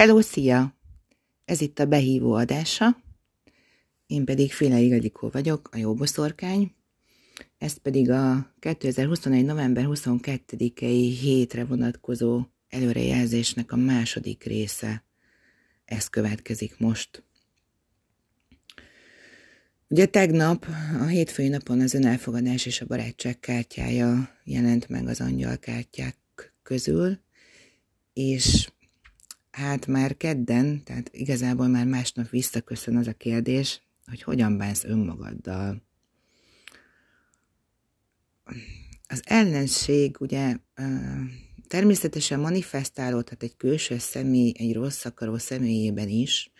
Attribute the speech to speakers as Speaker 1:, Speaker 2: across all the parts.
Speaker 1: Hello, szia! Ez itt a behívó adása, én pedig Féle Igadikó vagyok, a jóboszorkány, ez pedig a 2021. november 22-i hétre vonatkozó előrejelzésnek a második része. Ez következik most. Ugye tegnap, a hétfői napon az önelfogadás és a barátság kártyája jelent meg az angyalkártyák közül, és hát már kedden, tehát igazából már másnap visszaköszön az a kérdés, hogy hogyan bánsz önmagaddal. Az ellenség ugye természetesen manifestálódhat egy külső személy, egy rossz akaró személyében is,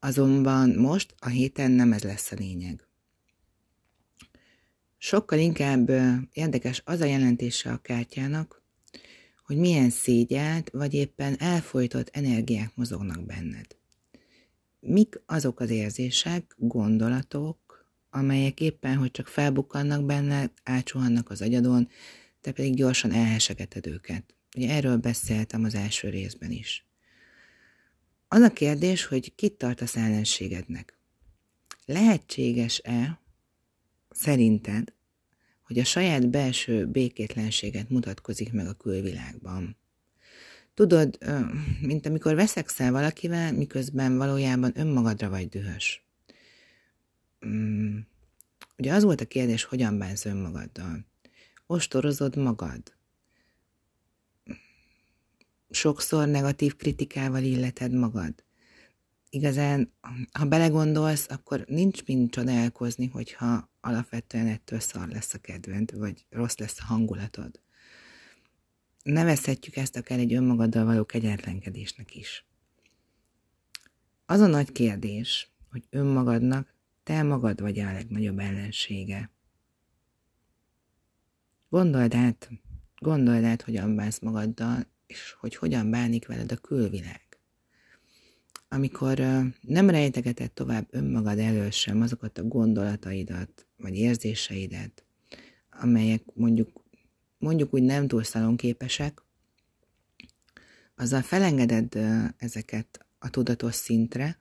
Speaker 1: azonban most a héten nem ez lesz a lényeg. Sokkal inkább érdekes az a jelentése a kártyának, hogy milyen szégyelt vagy éppen elfolytott energiák mozognak benned. Mik azok az érzések, gondolatok, amelyek éppen, hogy csak felbukkannak benne, átsuhannak az agyadon, te pedig gyorsan elhesegeted őket. Ugye erről beszéltem az első részben is. Az a kérdés, hogy kit tartasz ellenségednek. Lehetséges-e szerinted, hogy a saját belső békétlenséget mutatkozik meg a külvilágban. Tudod, mint amikor veszekszel valakivel, miközben valójában önmagadra vagy dühös. Mm, ugye az volt a kérdés, hogyan bánsz önmagaddal. Ostorozod magad. Sokszor negatív kritikával illeted magad. Igazán, ha belegondolsz, akkor nincs mind csodálkozni, hogyha alapvetően ettől szar lesz a kedvent, vagy rossz lesz a hangulatod. Nevezhetjük ezt akár egy önmagaddal való kegyetlenkedésnek is. Az a nagy kérdés, hogy önmagadnak te magad vagy a legnagyobb ellensége. Gondold át, gondold át, hogyan bánsz magaddal, és hogy hogyan bánik veled a külvilág amikor nem rejtegeted tovább önmagad elől sem azokat a gondolataidat, vagy érzéseidet, amelyek mondjuk, mondjuk úgy nem túl szalonképesek, azzal felengeded ezeket a tudatos szintre,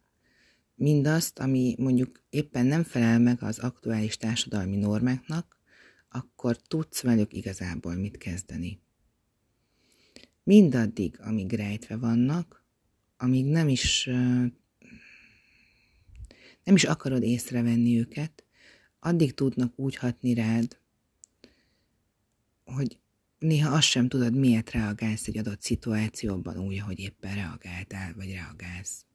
Speaker 1: mindazt, ami mondjuk éppen nem felel meg az aktuális társadalmi normáknak, akkor tudsz velük igazából mit kezdeni. Mindaddig, amíg rejtve vannak, amíg nem is nem is akarod észrevenni őket, addig tudnak úgy hatni rád, hogy néha azt sem tudod, miért reagálsz egy adott szituációban úgy, ahogy éppen reagáltál, vagy reagálsz.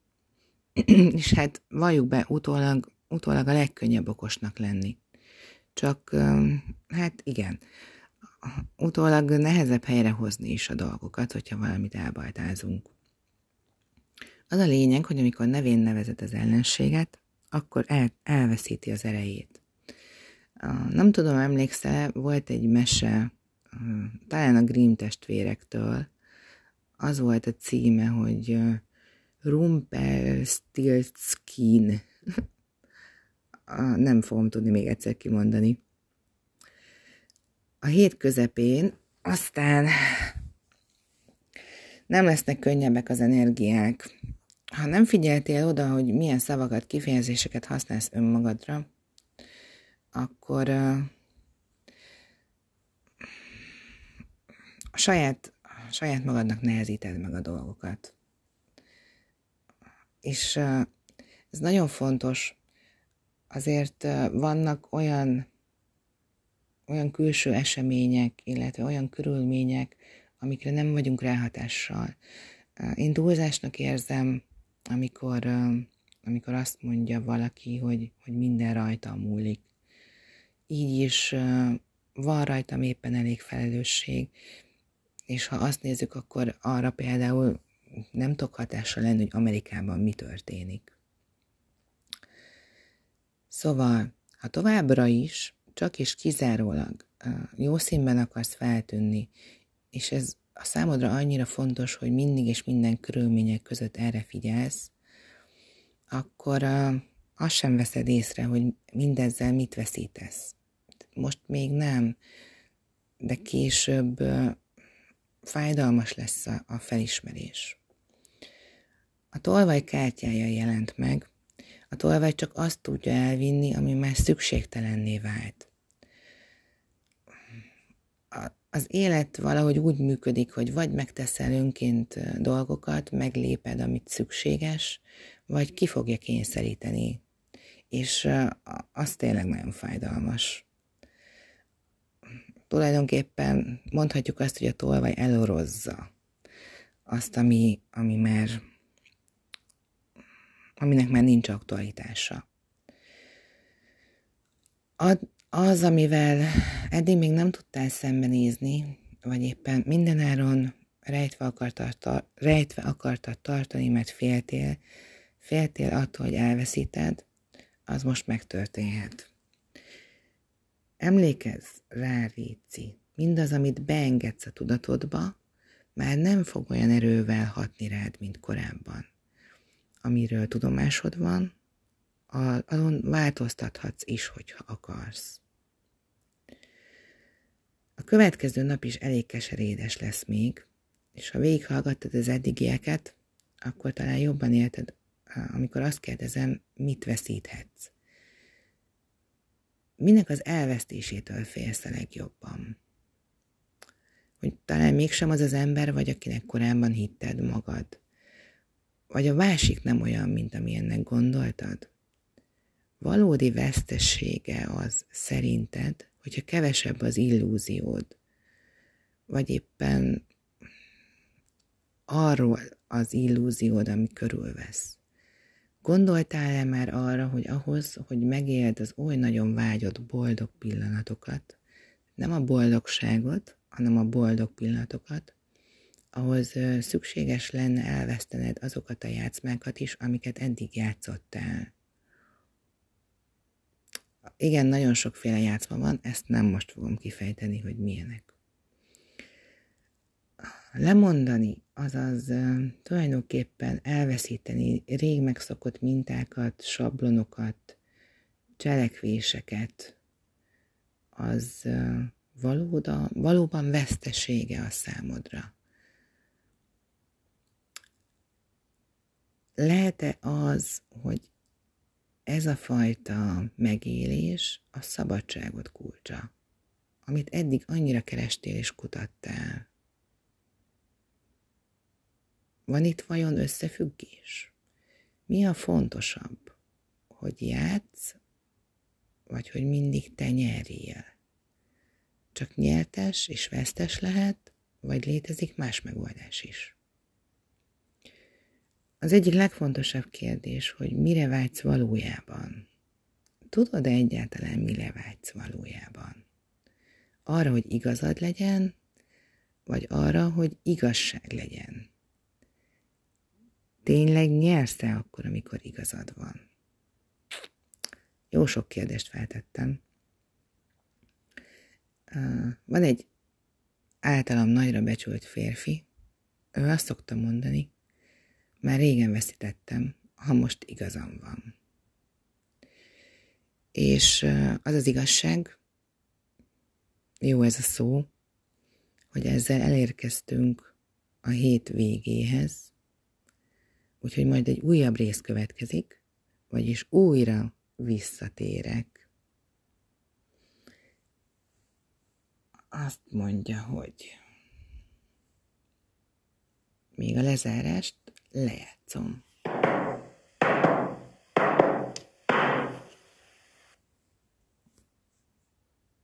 Speaker 1: És hát valljuk be, utólag, utólag a legkönnyebb okosnak lenni. Csak, hát igen, utólag nehezebb helyrehozni is a dolgokat, hogyha valamit elbajtázunk. Az a lényeg, hogy amikor nevén nevezett az ellenséget, akkor el, elveszíti az erejét. Nem tudom, emlékszel, volt egy mese, talán a Grimm testvérektől, az volt a címe, hogy Rumpelstiltskin. Nem fogom tudni még egyszer kimondani. A hét közepén aztán nem lesznek könnyebbek az energiák, ha nem figyeltél oda, hogy milyen szavakat, kifejezéseket használsz önmagadra, akkor a saját, a saját magadnak nehezíted meg a dolgokat. És ez nagyon fontos, azért vannak olyan, olyan külső események, illetve olyan körülmények, amikre nem vagyunk ráhatással. Én túlzásnak érzem amikor, amikor azt mondja valaki, hogy, hogy minden rajta múlik. Így is van rajtam éppen elég felelősség, és ha azt nézzük, akkor arra például nem tudok hatással lenni, hogy Amerikában mi történik. Szóval, ha továbbra is csak és kizárólag jó színben akarsz feltűnni, és ez a számodra annyira fontos, hogy mindig és minden körülmények között erre figyelsz, akkor uh, azt sem veszed észre, hogy mindezzel mit veszítesz. Most még nem, de később fájdalmas lesz a, a felismerés. A tolvaj kártyája jelent meg, a tolvaj csak azt tudja elvinni, ami már szükségtelenné vált. Az élet valahogy úgy működik, hogy vagy megteszel önként dolgokat, megléped, amit szükséges, vagy ki fogja kényszeríteni. És az tényleg nagyon fájdalmas. Tulajdonképpen mondhatjuk azt, hogy a tolvaj elorozza azt, ami, ami már aminek már nincs aktualitása. Az, amivel eddig még nem tudtál szembenézni, vagy éppen mindenáron rejtve akartad, rejtve akartad tartani, mert féltél, féltél attól, hogy elveszíted, az most megtörténhet. Emlékezz rá, Réci, mindaz, amit beengedsz a tudatodba, már nem fog olyan erővel hatni rád, mint korábban amiről tudomásod van, azon változtathatsz is, hogyha akarsz. A következő nap is elég keserédes lesz még, és ha végighallgattad az eddigieket, akkor talán jobban érted, amikor azt kérdezem, mit veszíthetsz. Minek az elvesztésétől félsz a legjobban? Hogy talán mégsem az az ember vagy, akinek korábban hitted magad vagy a másik nem olyan, mint amilyennek gondoltad? Valódi vesztessége az szerinted, hogyha kevesebb az illúziód, vagy éppen arról az illúziód, ami körülvesz. Gondoltál-e már arra, hogy ahhoz, hogy megéld az oly nagyon vágyott boldog pillanatokat, nem a boldogságot, hanem a boldog pillanatokat, ahhoz szükséges lenne elvesztened azokat a játszmákat is, amiket eddig játszottál. Igen, nagyon sokféle játszma van, ezt nem most fogom kifejteni, hogy milyenek. Lemondani, azaz tulajdonképpen elveszíteni rég megszokott mintákat, sablonokat, cselekvéseket, az valóda, valóban vesztesége a számodra. lehet-e az, hogy ez a fajta megélés a szabadságot kulcsa, amit eddig annyira kerestél és kutattál? Van itt vajon összefüggés? Mi a fontosabb, hogy játsz, vagy hogy mindig te nyerjél? Csak nyertes és vesztes lehet, vagy létezik más megoldás is? Az egyik legfontosabb kérdés, hogy mire vágysz valójában. Tudod-e egyáltalán, mire vágysz valójában? Arra, hogy igazad legyen, vagy arra, hogy igazság legyen? Tényleg nyersz-e akkor, amikor igazad van? Jó sok kérdést feltettem. Van egy általam nagyra becsült férfi, ő azt szokta mondani, már régen veszítettem, ha most igazam van. És az az igazság, jó ez a szó, hogy ezzel elérkeztünk a hét végéhez, úgyhogy majd egy újabb rész következik, vagyis újra visszatérek. Azt mondja, hogy még a lezárást leer zum